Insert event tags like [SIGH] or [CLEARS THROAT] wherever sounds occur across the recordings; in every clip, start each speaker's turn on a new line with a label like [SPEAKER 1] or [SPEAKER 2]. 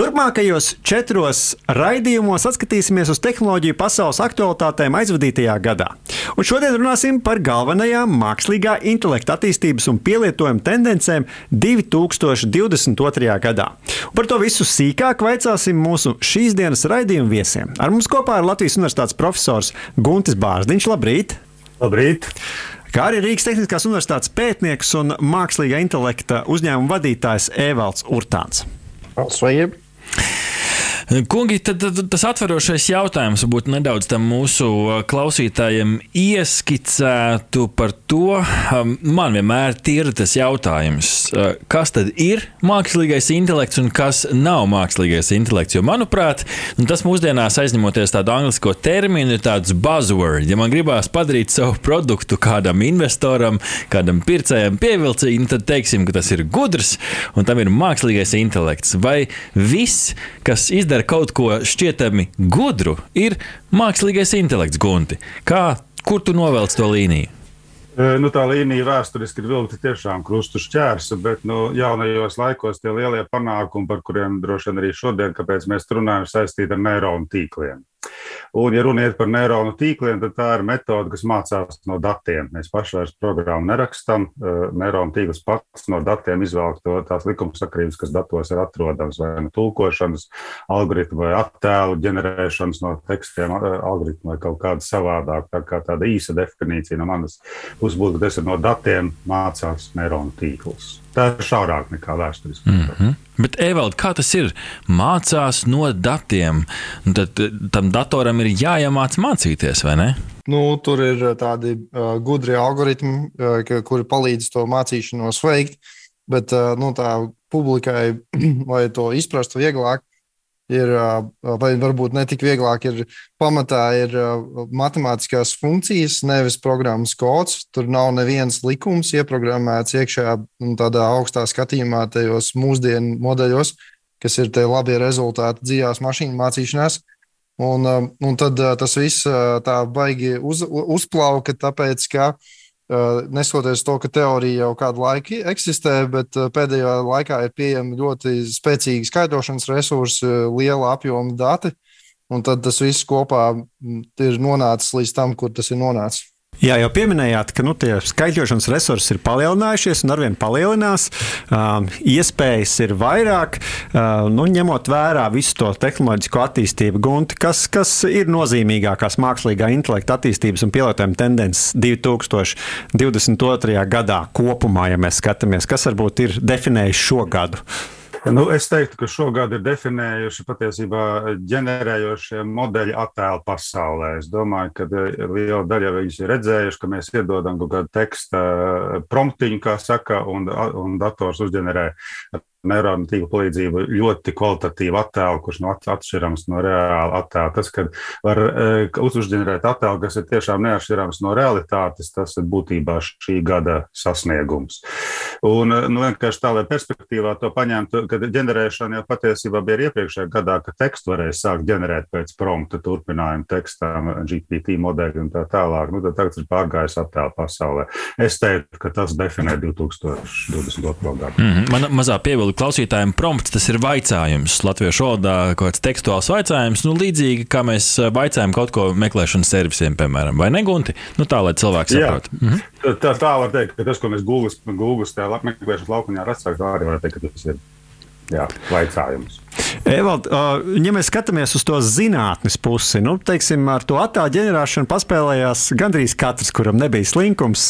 [SPEAKER 1] Turpmākajos četros raidījumos atskatīsimies uz tehnoloģiju pasaules aktualitātēm aizvadītajā gadā. Un šodien runāsim par galvenajām mākslīgā intelekta attīstības un pielietojuma tendencēm 2022. gadā. Un par to visu sīkāk vaicāsim mūsu šīs dienas raidījuma viesiem. Ar mums kopā ir Latvijas Universitātes profesors Guntis Bārziņš. Labrīt!
[SPEAKER 2] Labrīt!
[SPEAKER 1] Kā arī Rīgas Tehniskās Universitātes pētnieks un mākslīgā intelekta uzņēmuma vadītājs Evalds Urtāns.
[SPEAKER 2] Sveiki!
[SPEAKER 3] Kungi, tad, tad tas atverošais jautājums varbūt nedaudz tam mūsu uh, klausītājiem ieskicētu par to. Um, man vienmēr ir tas jautājums, uh, kas tad ir mākslīgais intelekts un kas nav mākslīgais intelekts. Jo, manuprāt, tas mūsdienās aizņemoties tādu angļu terminu, ir tāds buzzword. Ja man gribās padarīt savu produktu kādam investoram, kādam pircējam pievilcīgu, tad teiksim, ka tas ir gudrs un tam ir mākslīgais intelekts. Vai viss, kas izdara izdara kaut ko šķietami gudru, ir mākslīgais intelekts, Gunti. Kā, kur tu novelc to līniju?
[SPEAKER 2] Nu, tā līnija vēsturiski ir vilkta tiešām krustu šķērsa, bet nu, jaunajos laikos tie lielie panākumi, par kuriem droši vien arī šodien, kāpēc mēs runājam, saistīti ar neironu tīkliem. Un, ja runiet par neironu tīkliem, tad tā ir metode, kas mācās no datiem. Mēs paši vairs programmu nerakstām. Neironu tīkls pats no datiem izvēl to tās likumsakrības, kas datos ir atrodams, vai nu tulkošanas algoritmu, vai attēlu ģenerēšanas no tekstiem algoritmu, vai kaut kāda savādāk. Tā kā tāda īsa definīcija no manas puses būtu, ka tas ir no datiem mācās neironu tīkls. Tā ir šaurāk nekā vēsturiski. Mm -hmm.
[SPEAKER 3] Bet, Evald, kā tas ir? Mācās no datiem. Tad tam datoram ir jāiemācās mācīties, vai ne?
[SPEAKER 4] Nu, tur ir tādi uh, gudri algoritmi, uh, kuri palīdz to mācīšanos veikt. Bet uh, nu, tā publikai, [CLEARS THROAT] lai to izprastu vieglāk, ir, vai varbūt ne tik vieglāk, ir pamatā ir matemātiskās funkcijas, nevis programmas kods. Tur nav neviens likums ieprogrammēts iekšā tādā augstā skatījumā, tajos mūsdienu modeļos, kas ir tie labie rezultāti dzīvās mašīnu mācīšanās. Un, un tad tas viss tā baigi uz, uzplauka, tāpēc ka uh, Uh, Nesoties to, ka teorija jau kādu laiku eksistē, bet uh, pēdējā laikā ir pieejami ļoti spēcīgi skaidrošanas resursi, liela apjoma dati, un tad tas viss kopā mm, ir nonācis līdz tam, kur tas ir nonācis.
[SPEAKER 1] Jā, jau pieminējāt, ka nu, tie skaitļošanas resursi ir palielinājušies un arvien palielinās. Uh, iespējas ir vairāk, uh, nu, ņemot vērā visu to tehnoloģisko attīstību. Gunti, kas, kas ir nozīmīgākās mākslīgā intelekta attīstības un pielietojuma tendences 2022. gadā kopumā, ja mēs skatāmies, kas varbūt ir definējis šo gadu?
[SPEAKER 2] Nu, es teiktu, ka šogad ir definējuši patiesībā ģenerējošie modeļi attēlu pasaulē. Es domāju, ka eh, liela daļa viņus ir redzējuši, ka mēs iedodam kaut kādu teksta promptiņu, kā saka, un, un dators uzģenerē neironu tīklu palīdzību ļoti kvalitatīvu attēlu, kurš no atšķirams no reāla attēla. Tas, ka var uzģenerēt attēlu, kas ir tiešām neatšķirams no realitātes, tas ir būtībā šī gada sasniegums. Un, uh, nu, vienkārši tā, lai perspektīvā to paņemtu, kad ģenerēšana jau patiesībā bija iepriekšējā gadā, ka tekstu varēja sākt ģenerēt pēc prompta turpinājumu tekstām, GPT modeļi un tā tālāk. Nu, tad tagad ir pārgājis attēlu pasaulē. Es teiktu, ka tas definē 2022. gadu.
[SPEAKER 3] Mm -hmm. Man mazā pievilka atbildi klausītājiem prompts, tas ir jautājums. Latviešu valodā kaut kāds tekstuāls jautājums, nu, līdzīgi kā mēs jautājam kaut ko meklēšanas servisiem, piemēram, vai negunti. Nu, tā, lai cilvēks saprotu. Mhm.
[SPEAKER 2] Tā, tā var teikt, ka tas, ko mēs Google, Google meklēšanas laukumā redzam, tā arī var teikt, ka tas ir jā, jautājums.
[SPEAKER 1] Evald, ja mēs skatāmies uz to zinātnes pusi, nu, teiksim, ar to attēlu ģenerēšanu paspēlējās gandrīz katrs, kuram nebija slinkums.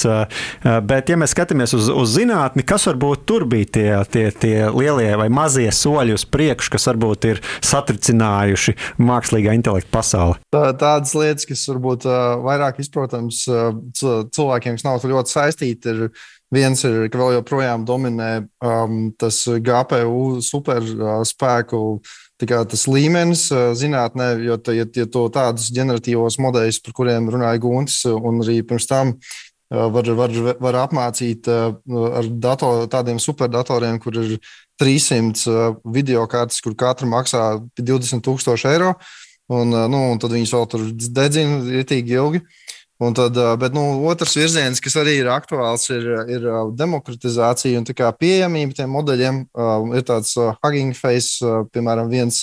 [SPEAKER 1] Bet, ja mēs skatāmies uz, uz zinātni, kas varbūt tur bija tie, tie, tie lielie vai mazie soļi uz priekšu, kas varbūt ir satricinājuši mākslīgā intelekta pasauli?
[SPEAKER 4] Tādas lietas, kas varbūt vairāk izprotams cilvēkiem, kas nav ļoti saistīti, ir Viens ir, ka vēl joprojām dominē um, tas GPU superspēku uh, tas līmenis uh, zinātnē, jo, ja, ja to tādus generatīvos modeļus, par kuriem runāja Guntis, un arī pirms tam var, var, var apmācīt ar dator, tādiem superdatoriem, kur ir 300 video kartes, kur katra maksā 20,000 eiro. Un, nu, un tad viņas vēl tur dedzina rītīgi ilgi. Un tad, bet nu, otrs virziens, kas arī ir aktuāls, ir, ir demokratizācija un pieejamība tiem modeļiem. Ir tāds Hugging Face, piemēram, viens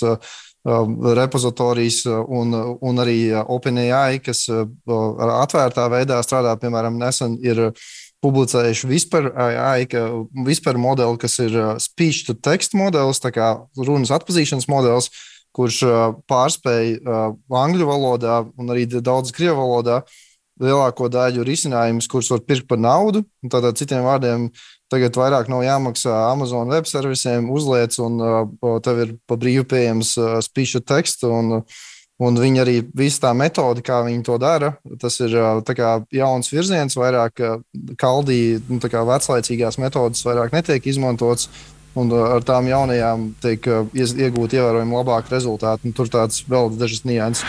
[SPEAKER 4] repozitorijas un, un arī OpenAI, kas atvērtā veidā strādā, piemēram, nesen ir publicējuši vispār AI, ka vispār modeli, kas ir speech to text modelis, tā kā runas atpazīšanas modelis, kurš pārspēja angļu valodā un arī daudz krievu valodā lielāko daļu risinājumus, kurus var pirkt par naudu. Tātad, citiem vārdiem, tagad vairāk nav jāmaksā Amazon web servisiem, uzliec, un uh, tev ir pa brīvu pieejams uh, spīša teksts. Un, un viņi arī visu tā metodi, kā viņi to dara, tas ir kā, jauns virziens, vairāk kaldī, nu, kā veclaicīgās metodas vairāk netiek izmantotas. Un ar tām jaunajām tiek iegūti ievērojami labāki rezultāti. Tur tāds vēl dažas nianses.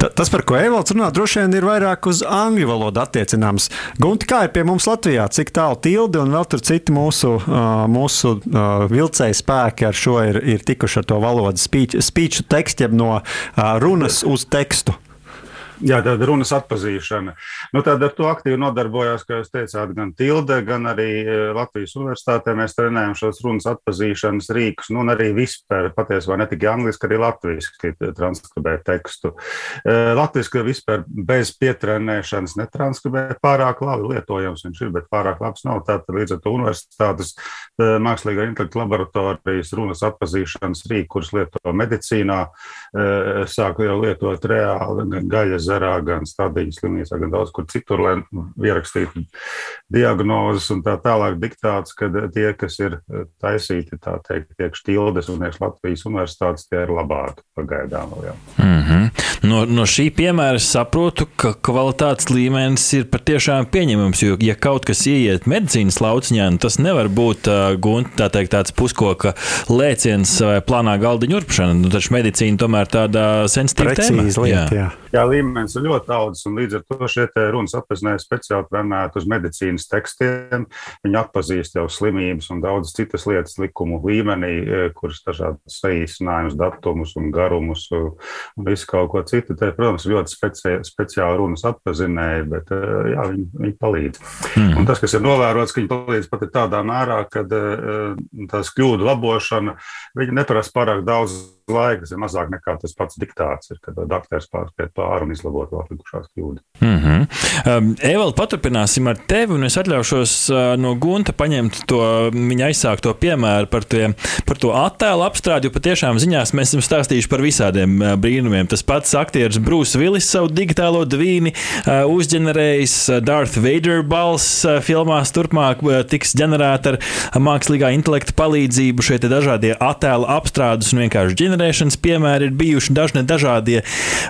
[SPEAKER 1] Tas, par ko Evalds runā, droši vien ir vairāk uz angļu valodu attiecināms. Gunti, kā ir pie mums Latvijā, cik tālu tildi un vēl tur citi mūsu, mūsu vilcēji spēki ar šo ir, ir tikuši ar to valodu spīču tekstu, jeb no runas uz tekstu?
[SPEAKER 2] Jā, tāda runas atpazīšana. Nu, tad ar to aktīvi nodarbojās, kā jūs teicāt, gan Tilde, gan arī e, Latvijas universitātē. Mēs trenējam šos runas atpazīšanas rīkus, nu, un arī vispār, patiesībā ne tikai angliski, arī latviski transkribē tekstu. E, latviski vispār bez pietrenēšanas netranskribē pārāk labi lietojams viņš ir, bet pārāk labs nav. Tātad līdz ar to universitātes e, mākslīgā intelekta laboratorijas runas atpazīšanas rīku, kurus lieto medicīnā, sāk jau lietot reāli gaļas ezerā, gan Stadiņas slimnīcā, gan daudz kur citur, lai ierakstītu diagnozes un tā tālāk diktāts, ka tie, kas ir taisīti, tā teikt, tiek štildes un iekš Latvijas universitātes, tie ir labāki pagaidām vēl.
[SPEAKER 3] Mm -hmm. no, no šī piemēra saprotu, ka kvalitātes līmenis ir patiešām pieņemams, jo, ja kaut kas ieiet medicīnas lauciņā, nu, tas nevar būt uh, gunt, tā teikt, tāds puskoka lēciens vai plānā galdiņa urpšana. Nu, taču medicīna tomēr tāda sensitīva tēma.
[SPEAKER 1] Lieta, jā. Jā.
[SPEAKER 2] Jā, līmenis ir ļoti augsts, un līdz ar to šie runas apziņai speciāli trenēti uz medicīnas tekstiem. Viņi atpazīst jau slimības un daudzas citas lietas likumu līmenī, e, kuras dažādas saīsinājumus, datumus un garumus un visu kaut ko citu. Te, protams, ļoti speci speciāli runas apziņai, bet e, jā, viņi, viņi palīdz. Mm. Un tas, kas ir novērots, ka viņi palīdz pat tādā mērā, ka e, tās kļūdu labošana, viņi neprasa pārāk daudz laika, tas ir mazāk nekā tas pats diktāts, ir, kad doktors pārspēj pāri un izlabot vēl atlikušās kļūdas.
[SPEAKER 3] Mm -hmm. um, Evalda, paturpināsim ar tevi, un es atļaušos uh, no Gunta paņemt to viņa aizsākto piemēru par, tie, par to attēlu apstrādi, jo patiešām ziņās mēs esam stāstījuši par visādiem uh, brīnumiem. Tas pats aktieris Brūss Vilis savu digitālo dvīni uh, uzģenerējis, Darth Vader balss uh, filmās turpmāk uh, tiks ģenerēta ar mākslīgā intelekta palīdzību. Šie dažādie attēlu apstrādes un vienkārši ģenerēšanas piemēri ir bijuši dažni dažādie.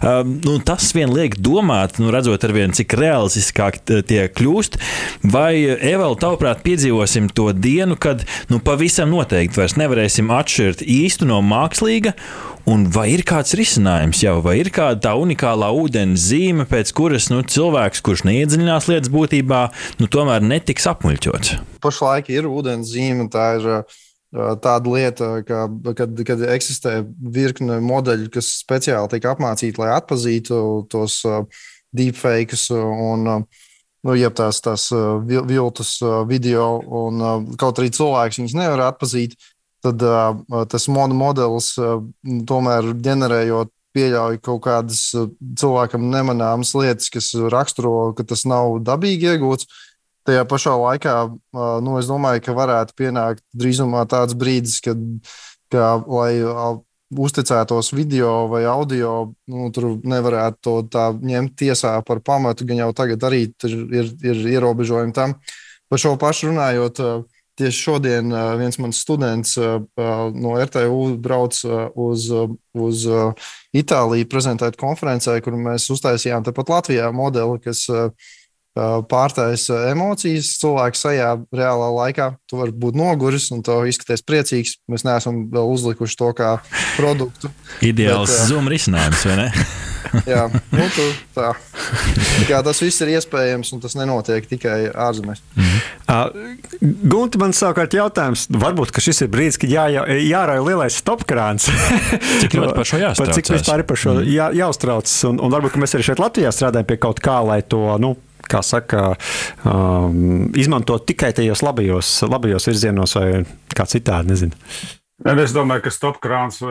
[SPEAKER 3] Um, nu, tas vien liek domāt, nu, redzot, arvien, cik realistiskāk tie kļūst. Vai, Evala, tavuprāt, piedzīvosim to dienu, kad nu, pavisam noteikti vairs nevarēsim atšķirt īstu no mākslīga? Un vai ir kāds risinājums jau, vai ir kāda tā unikālā ūdens zīme, pēc kuras nu, cilvēks, kurš neiedziļinās lietas būtībā, nu, tomēr netiks apmuļķots?
[SPEAKER 4] Pašlaik ir ūdens zīme, tā ir tāda lieta, ka, kad, kad eksistē virkne modeļu, kas speciāli tiek apmācīti, lai atpazītu tos deepfakes un nu, tās, tās viltus video, un kaut arī cilvēks viņus nevar atpazīt, tad tas modelis tomēr ģenerējot pieļauj kaut kādas cilvēkam nemanāmas lietas, kas raksturo, ka tas nav dabīgi iegūts tajā pašā laikā nu, es domāju, ka varētu pienākt drīzumā tāds brīdis, kad, ka, lai uzticētos video vai audio, nu, tur nevarētu to tā ņemt tiesā par pamatu, gan jau tagad arī ir, ir, ir ierobežojumi tam. Par šo pašu runājot, tieši šodien viens mans students no RTU brauc uz, uz Itāliju prezentēt konferencē, kur mēs uztaisījām tepat Latvijā modeli, kas pārtaisa emocijas cilvēku sajā reālā laikā. Tu vari būt noguris un tu izskaties priecīgs. Mēs neesam vēl uzlikuši to kā produktu. [LAUGHS]
[SPEAKER 3] Ideāls bet, zuma risinājums, vai ne? [LAUGHS]
[SPEAKER 4] Jā, nu, tu, tā. tā. Tas viss ir iespējams, un tas nenotiek tikai ārzemēs.
[SPEAKER 1] Mm. Uh, Gunte, man savukārt jautājums, varbūt šis ir brīdis, kad jā, jā, jārauj lielais stopkrāns. [LAUGHS]
[SPEAKER 3] cik ļoti par šo jāuztraucas?
[SPEAKER 1] Cik vispār par šo mm. jā, jāuztraucas, un, un varbūt mēs arī šeit Latvijā strādājam pie kaut kā, lai to, nu, kā saka, um, izmantot tikai tajos labajos, labajos virzienos vai kā citādi, nezinu.
[SPEAKER 2] Es domāju, ka stopkrāns,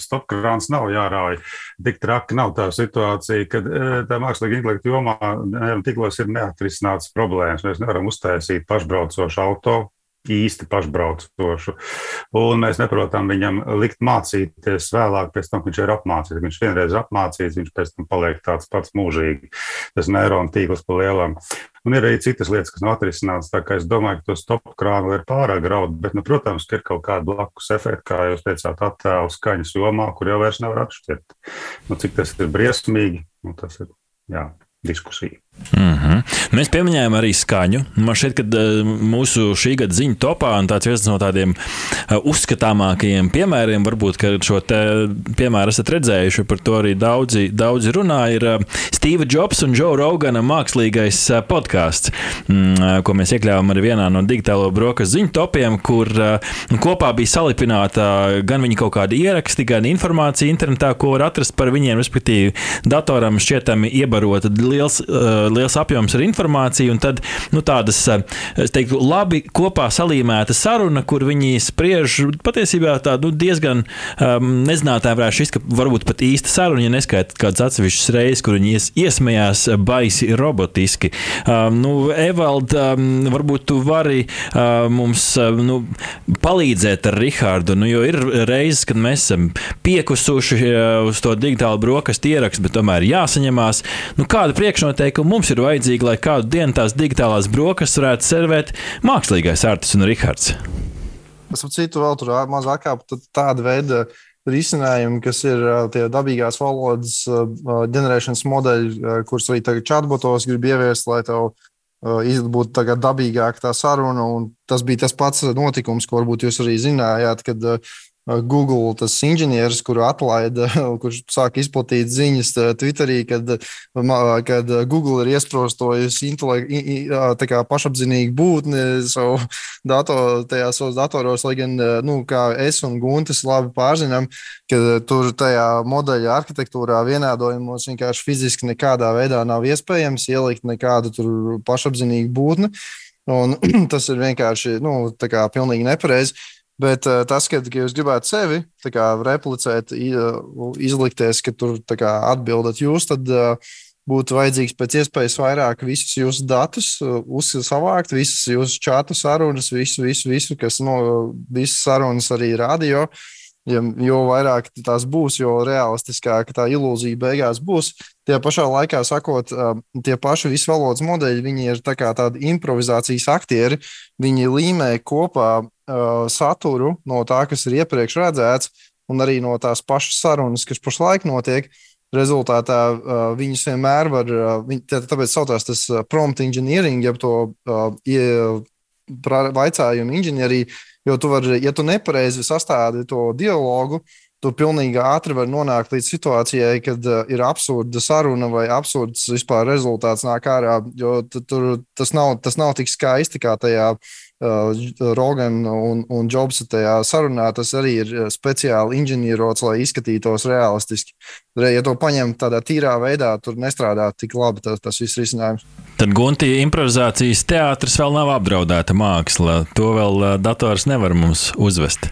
[SPEAKER 2] stopkrāns nav jārauj. Tik traki nav tā situācija, ka eh, tā mākslīga intelekta jomā tiklos ir neatrisināts problēmas. Mēs nevaram uztaisīt pašbraucošu auto, īsti pašbraucošu. Un mēs neprotam viņam likt mācīties vēlāk, pēc tam, kad viņš ir apmācīts. Viņš vienreiz apmācīts, viņš pēc tam paliek tāds pats mūžīgi. Tas neironu tīkls pa lielam. Un ir arī citas lietas, kas nav atrisināts. Tā kā es domāju, ka to stopu krānu ir pārāk graudu, bet, nu, protams, ka ir kaut kāda blakus efekta, kā jūs teicāt, attēlu skaņas jomā, kur jau vairs nevar atšķirt. Nu, cik tas ir briesmīgi, nu, tas ir jā, diskusija.
[SPEAKER 3] Mm -hmm. Mēs pieminējām arī skaņu. Man šķiet, ka uh, mūsu šī gada ziņu topā un tāds viens no tādiem uh, uzskatāmākajiem piemēriem, varbūt šo piemēru esat redzējuši, par to arī daudzi, daudzi runā, ir uh, Steve Jobs un Joe Rogana mākslīgais podkāsts, mm, ko mēs iekļāvām arī vienā no digitālo brokastu ziņu topiem, kur kopā bija salipināta gan viņa kaut kāda ieraksti, gan informācija internetā, ko var atrast par viņiem, respektīvi datoram šķietami iebarota liels. Liels apjoms ar informāciju, un tad nu, tādas, eh, es teiktu, labi kopā salīmēta saruna, kur viņi spriež patiesībā tādu nu, diezgan um, nezinātā varētu šis, ka varbūt pat īsta saruna, ja neskaita kāds atsevišķs reizes, kur viņi ies, iesmējās baisi robotiski. Um, nu, Evald, um, varbūt tu vari uh, mums uh, nu, palīdzēt ar Rihārdu, nu, jo ir reizes, kad mēs esam piekusuši uh, uz to digitālu brokastu ierakstu, bet tomēr jāsaņemās. Nu, kāda priekšnoteikuma mums ir vajadzīga, lai kādu dienu tās digitālās brokastis varētu servēt mākslīgais Artis un Rihards.
[SPEAKER 4] Es citu vēl tur mazāk tāda veida risinājumi, kas ir tie dabīgās valodas ģenerēšanas modeļi, kurus arī tagad chatbotos grib ieviest, lai tev būtu dabīgāka tā saruna. Un tas bija tas pats notikums, ko varbūt jūs arī zinājāt, kad Google tas inženieris, kuru atlaida, [LAUGHS] kurš sāk izplatīt ziņas Twitterī, kad, kad Google ir iesprostojusi pašapziņīgu būtni savu [LAUGHS] datoru, tajā savos datoros, lai gan, nu, es un Guntis labi pārzinām, ka tur tajā modeļa arhitektūrā vienādojumos vienkārši fiziski nekādā veidā nav iespējams ielikt nekādu pašapziņīgu būtni. Un [CLEARS THROAT] tas ir vienkārši nu, pilnīgi nepareizi. Bet uh, tas, ka ja jūs gribētu sevi kā, replicēt, izlikties, ka tur kā, atbildat jūs, tad uh, būtu vajadzīgs pēc iespējas vairāk visus jūsu datus, uzsavākt, visas jūsu čatu sarunas, visu, visu, visu kas no visas sarunas arī radio. Ja, jo vairāk tās būs, jo realistiskāka tā ilūzija beigās būs. Tie pašā laikā sakot, tie paši visvalodas modeļi, viņi ir tā tādi improvizācijas aktieri. Viņi līmē kopā uh, saturu no tā, kas ir iepriekš redzēts, un arī no tās pašas sarunas, kas pašlaik notiek. Rezultātā uh, viņus vienmēr var, uh, viņi, tāpēc saucās tas prompt engineering, jeb to uh, vaicājumu inženieriju, jo tu vari, ja tu nepareizi sastādi to dialogu, tu pilnīgi ātri vari nonākt līdz situācijai, kad uh, ir absurda saruna vai absurds vispār rezultāts nāk ārā. Jo tur tas nav, tas nav tik skaisti kā tajā uh, Rogan un, un Jobsa tajā sarunā, tas arī ir uh, speciāli inženierots, lai izskatītos realistiski. Ja to paņem tādā tīrā veidā, tur nestrādā tik labi tas, tas viss risinājums.
[SPEAKER 3] Tad Gunti improvizācijas teātris vēl nav apdraudēta māksla. To vēl dators nevar mums uzvest.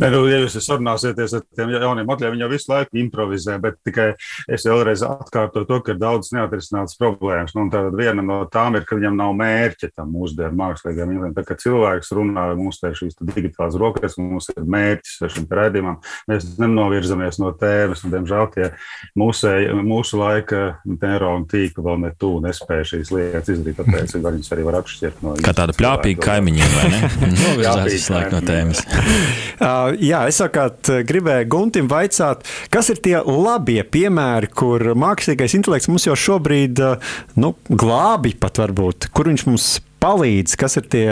[SPEAKER 2] Ne, nu, ja jūs sarunāsieties ar tiem jauniem modeļiem, viņi jau visu laiku improvizē, bet tikai es vēlreiz atkārtoju to, ka ir daudz neatrisinātas problēmas. Nu, tad viena no tām ir, ka viņam nav mērķa tam mūsdienu mākslīgiem intelektam. Tā kā cilvēks runā mums te šīs digitālās rokas, mums ir mērķis šim redzējumam, mēs nenovirzamies no tēmas, un diemžēl tie mūsē, mūsu laika neironu tīkli vēl ne tu nespēja šīs lietas izdarīt, tāpēc [LAUGHS] viņas arī var atšķirt no.
[SPEAKER 3] Kā tāda pļāpīga kaimiņiem, vai ne? [LAUGHS] Novirzās visu laiku no tēmas. [LAUGHS]
[SPEAKER 1] Uh, jā, es savukārt gribēju Guntim vaicāt, kas ir tie labie piemēri, kur mākslīgais intelekts mums jau šobrīd uh, nu, glābi pat varbūt, kur viņš mums palīdz, kas ir tie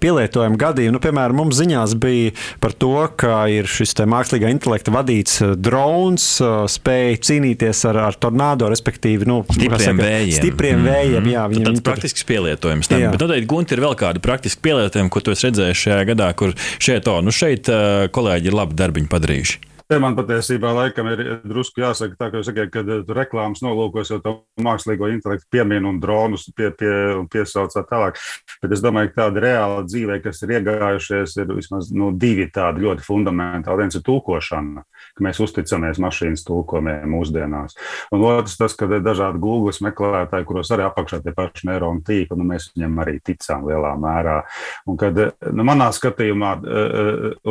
[SPEAKER 1] pielietojumi gadījumi. Nu, piemēram, mums ziņās bija par to, ka ir šis mākslīgā intelekta vadīts drons, spēja cīnīties ar, ar tornado, respektīvi, nu,
[SPEAKER 3] stipriem saka, vējiem.
[SPEAKER 1] Stipriem mm vējiem jā,
[SPEAKER 3] viņam, tāds praktisks pielietojums. Tam. Bet noteikti, Gunti, ir vēl kādi praktiski pielietojumi, ko tu esi redzējis šajā gadā, kur šeit, o, nu šeit kolēģi ir labi darbiņu padarījuši.
[SPEAKER 2] Te man patiesībā laikam ir drusku jāsaka, tā, ka jūs sakat, ka tu reklāmas nolūkos jau to mākslīgo intelektu pieminu un dronus pie, pie, un piesauc tā tālāk. Bet es domāju, ka tāda reāla dzīvē, kas ir iegājušies, ir vismaz nu, divi tādi ļoti fundamentāli. Viens ir tulkošana, ka mēs uzticamies mašīnas tulkojumiem mūsdienās. Un otrs tas, ka ir dažādi Google meklētāji, kuros arī apakšā tie paši neironu tīkli, nu mēs viņiem arī ticām lielā mērā. Un kad nu, manā skatījumā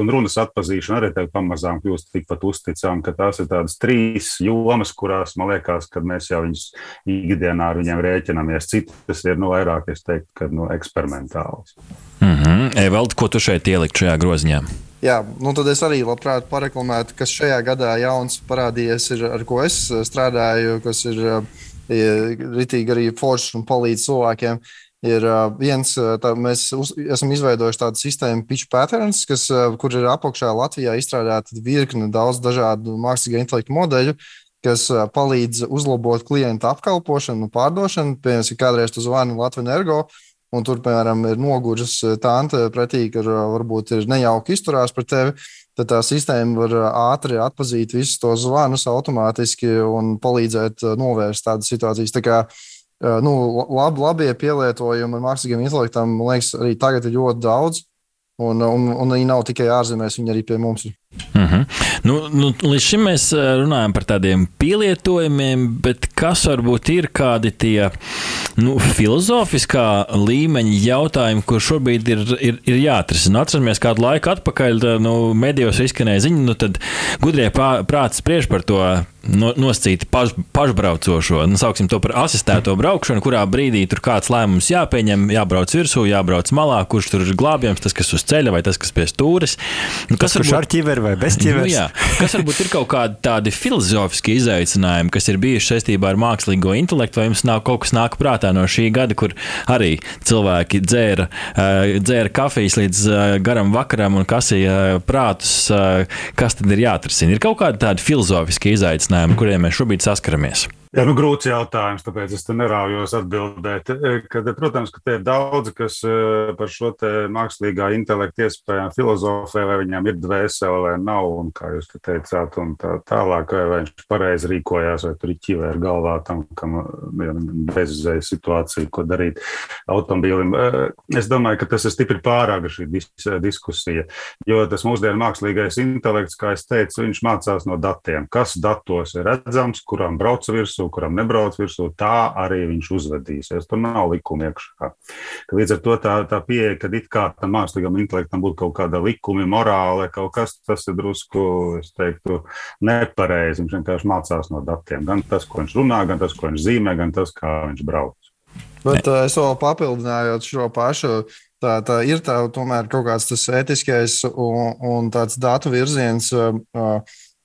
[SPEAKER 2] un runas atpazīšana arī pamazām kļūst tikpat uzticām, ka tās ir tādas trīs jomas, kurās man liekas, ka mēs jau viņus ikdienā ar viņiem rēķinamies. Citas ir nu, vairāk, es teiktu, ka nu, eksperimentālas.
[SPEAKER 3] Mm -hmm. Evald, ko tu šeit ielikt šajā groziņā?
[SPEAKER 4] Jā, nu tad es arī labprāt pareklamētu, kas šajā gadā jauns parādījies, ir, ar ko es strādāju, kas ir ritīgi arī foršs un palīdz cilvēkiem. Ir viens, tā, mēs uz, esam izveidojuši tādu sistēmu, pitch patterns, kas, kur ir apakšā Latvijā izstrādāta virkne daudz dažādu mākslīgā intelektu modeļu, kas palīdz uzlabot klientu apkalpošanu pārdošanu. Piemēram, kādreiz tu zvani Latvijas energo. Un tur, piemēram, ir noguris tante pretī, ka varbūt ir nejauki izturās pret tevi. Tad tā sistēma var ātri atpazīt visus tos zvanus automātiski un palīdzēt novērst tādas situācijas. Tā kā uh, nu, lab, labie pielietojumi mākslīgiem intelektam, man liekas, arī tagad ir ļoti daudz. Un, un, un viņi nav tikai ārzemēs, viņi arī pie mums ir.
[SPEAKER 3] Mm -hmm. nu, nu, līdz šim mēs runājam par tādiem pielietojumiem, bet kas varbūt ir kādi tie nu, filozofiskā līmeņa jautājumi, kur šobrīd ir, ir, ir jāatrisina? Atceramies, kādu laiku atpakaļ nu, medijos izskanēja ziņa, nu, tad gudrie prāti spriež par to no, nosacīti paš, pašbraucošo, nu, sauksim to par asistēto braukšanu, kurā brīdī tur kāds lēmums jāpieņem, jābrauc virsū, jābrauc malā, kurš tur ir glābjams, tas, kas uz ceļa vai tas, kas pie stūres.
[SPEAKER 1] Nu, kas varbūt, ar ķiveri vai bez ķiveres? Nu, jā,
[SPEAKER 3] kas varbūt ir kaut kādi tādi filozofiski izaicinājumi, kas ir bijuši saistībā ar mākslīgo intelektu, vai jums nav kaut kas nāk prātā no šī gada, kur arī cilvēki dzēra, dzēra kafijas līdz garam vakaram un kasīja prātus, kas tad ir jāatrisina. Ir kaut kādi tādi filozofiski izaicinājumi, kuriem mēs šobrīd saskaramies?
[SPEAKER 2] Jā, nu, grūts jautājums, tāpēc es te neraujos atbildēt. E, kad, protams, ka te ir daudzi, kas e, par šo mākslīgā intelektu iespējām filozofē, vai viņam ir dvēsele vai nav, un kā jūs te teicāt, un tā tālāk, vai viņš pareizi rīkojās, vai tur ir ķivēra galvā tam, kam bezizēja situācija, ko darīt automobīlim. E, es domāju, ka tas ir stipri pārāga šī dis diskusija, jo tas mūsdienu mākslīgais intelekts, kā es teicu, viņš mācās no datiem, kas datos ir redzams, kuram brauc virsū virsū, kuram nebrauc virsū, tā arī viņš uzvedīsies. Tur nav likuma iekšā. Ka līdz ar to tā, tā pieeja, ka it kā tam mākslīgam intelektam būtu kaut kāda likuma, morāla, kaut kas, tas ir drusku, es teiktu, nepareizi. Viņš vienkārši mācās no datiem. Gan tas, ko viņš runā, gan tas, ko viņš zīmē, gan tas, kā viņš brauc.
[SPEAKER 4] Bet uh, es vēl papildinājot šo pašu, tā, tā ir tā, tomēr kaut kāds tas etiskais un, un tāds datu virziens. Uh,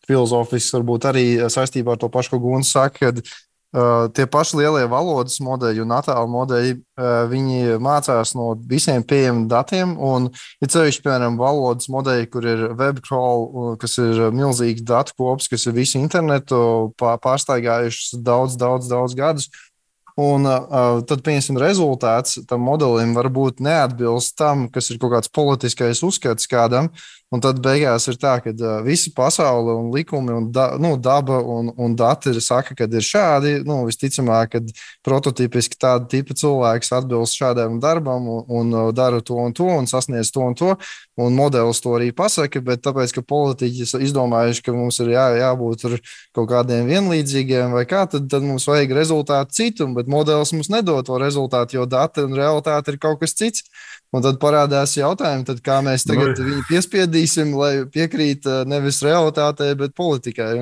[SPEAKER 4] filozofisks, varbūt arī saistībā ar to pašu, ko Guns saka, kad uh, tie paši lielie valodas modeļi un attēlu modeļi, uh, viņi mācās no visiem pieejamiem datiem. Un ir ceļš, piemēram, valodas modeļi, kur ir webcrawl, kas ir milzīgs datu kops, kas ir visu internetu pārsteigājušas daudz, daudz, daudz gadus. Un uh, tad, pieņemsim, rezultāts tam modelim varbūt neatbilst tam, kas ir kaut kāds politiskais uzskats kādam. Uh, Un tad beigās ir tā, ka uh, visa pasaule un likumi un da, nu, daba un, un dati saka, ka ir šādi. Nu, visticamāk, ka prototipiski tāda tipa cilvēks atbilst šādam darbam un, un uh, dara to un to un sasniedz to un to. Un modelis to arī pasaka, bet tāpēc, ka politiķi izdomājuši, ka mums ir jā, jābūt kaut kādiem vienlīdzīgiem vai kā, tad, tad mums vajag rezultātu citu, bet modelis mums nedod to rezultātu, jo dati un realitāte ir kaut kas cits. Un tad parādās jautājumi, tad kā mēs tagad viņu piespiedīsim, lai piekrīt nevis realitātei, bet politikai.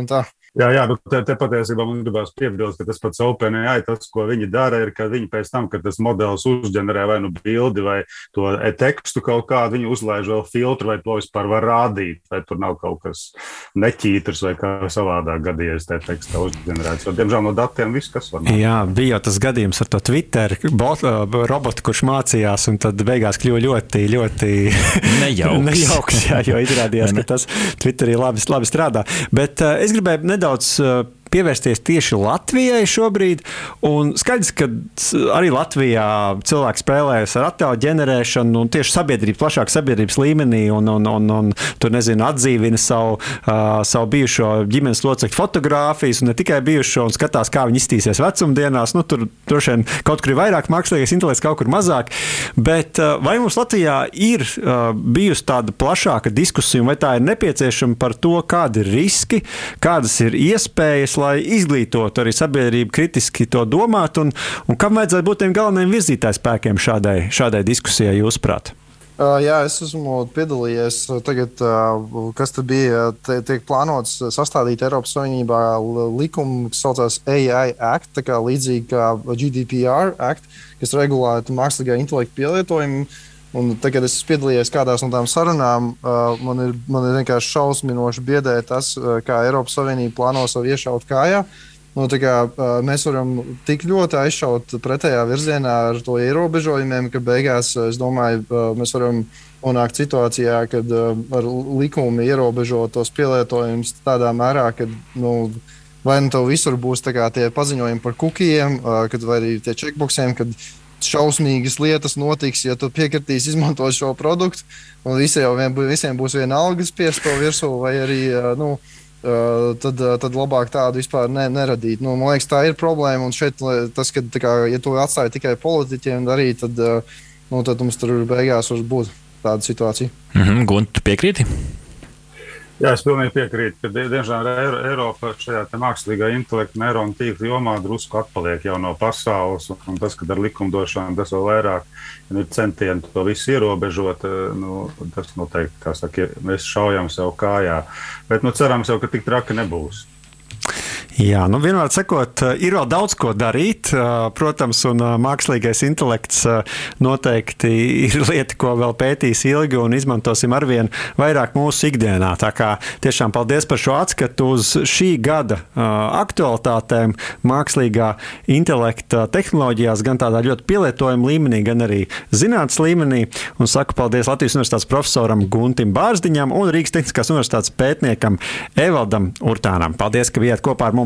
[SPEAKER 2] Jā, jā, bet te, te patiesībā man gribās piebilst, ka tas pats OpenAI, tas, ko viņi dara, ir, ka viņi pēc tam, kad tas modelis uzģenerē vai nu bildi vai to e-tekstu kaut kādu, viņi uzlaiž vēl filtru vai to vispār var rādīt, vai tur nav kaut kas neķītrs vai kā savādāk gadījies te tekstā uzģenerēts. Jo, diemžēl no datiem viss, kas var. Nāk.
[SPEAKER 1] Jā, bija jau tas gadījums ar to Twitter bot, robotu, kurš mācījās, un tad beigās kļuva ļoti, ļoti [LAUGHS]
[SPEAKER 3] nejauks. [LAUGHS]
[SPEAKER 1] nejauks jā, jo izrādījās, ka tas Twitterī labi, labi strādā. Bet uh, es gribēju nedaudz nedaudz uh, pievērsties tieši Latvijai šobrīd. Un skaidrs, ka arī Latvijā cilvēki spēlējas ar attēlu ģenerēšanu un tieši sabiedrības, plašāk sabiedrības līmenī un, un, un, un tur nezinu, atdzīvina savu, uh, savu bijušo ģimenes locekļu fotogrāfijas, un ne tikai bijušo, un skatās, kā viņi iztīsies vecumdienās. Nu, tur droši vien kaut kur ir vairāk mākslīgais intelekts, kaut kur mazāk. Bet uh, vai mums Latvijā ir uh, bijusi tāda plašāka diskusija, vai tā ir nepieciešama par to, kādi ir riski, kādas ir iespējas, lai izglītotu arī sabiedrību kritiski to domāt, un, un kam vajadzētu būt tiem galvenajiem virzītājspēkiem šādai, šādai diskusijai, jūsuprāt?
[SPEAKER 4] Jā, es esmu piedalījies. Tagad, kas tur bija, te, tiek plānots sastādīt Eiropas Savienībā likumu, kas saucās AI Act, tā kā līdzīgi kā GDPR Act, kas regulētu mākslīgā intelekta pielietojumu. Un tagad es piedalījos kādās no tām sarunām. Uh, man, ir, man ir vienkārši šausminoši biedē tas, kā Eiropas Savienība plāno savu iešaut kājā. Nu, kā, mēs varam tik ļoti aizšaut pretējā virzienā ar to ierobežojumiem, ka beigās, es domāju, mēs varam nonākt situācijā, kad ar likumu ierobežo tos pielietojumus tādā mērā, ka nu, vai nu tev visur būs tie paziņojumi par kukiem, kad, vai arī tie checkboxiem, kad šausmīgas lietas notiks, ja tu piekritīsi izmantot šo produktu. Un visiem, vien, visiem būs viena alga spiest to virsū, vai arī. Nu, tad, tad labāk tādu vispār ne, neradīt. Nu, man liekas, tā ir problēma. Un šeit tas, ka, kā, ja to atstāja tikai politiķiem darīt, tad, nu, tad mums tur beigās var būt tāda situācija.
[SPEAKER 3] Mm -hmm, Gunte, piekrīti?
[SPEAKER 2] Jā, es pilnīgi piekrītu, ka diemžēl Eiropa šajā mākslīgā intelekta neironu tīkla jomā drusku atpaliek jau no pasaules. Un tas, ka ar likumdošanu tas vēl vairāk ir centieni to visu ierobežot, nu, tas noteikti, saka, mēs šaujam sev kājā. Bet nu, cerams jau, ka tik traki nebūs.
[SPEAKER 1] Jā, nu vienmēr sakot, eh, ir vēl daudz ko darīt, eh, protams, un eh, mākslīgais intelekts noteikti [LAUGHS] ir lieta, ko vēl pētīs ilgi un izmantosim arvien vairāk mūsu ikdienā. Tā kā tiešām paldies par šo atskatu uz šī gada aktualitātēm mākslīgā intelekta tehnoloģijās, gan tādā ļoti pielietojuma līmenī, gan arī zinātnes līmenī. Un saku paldies Latvijas Universitātes profesoram Guntim Bārziņam un Rīgas Tehniskās Universitātes pētniekam Evaldam Urtānam. Paldies, ka bijāt kopā ar mums!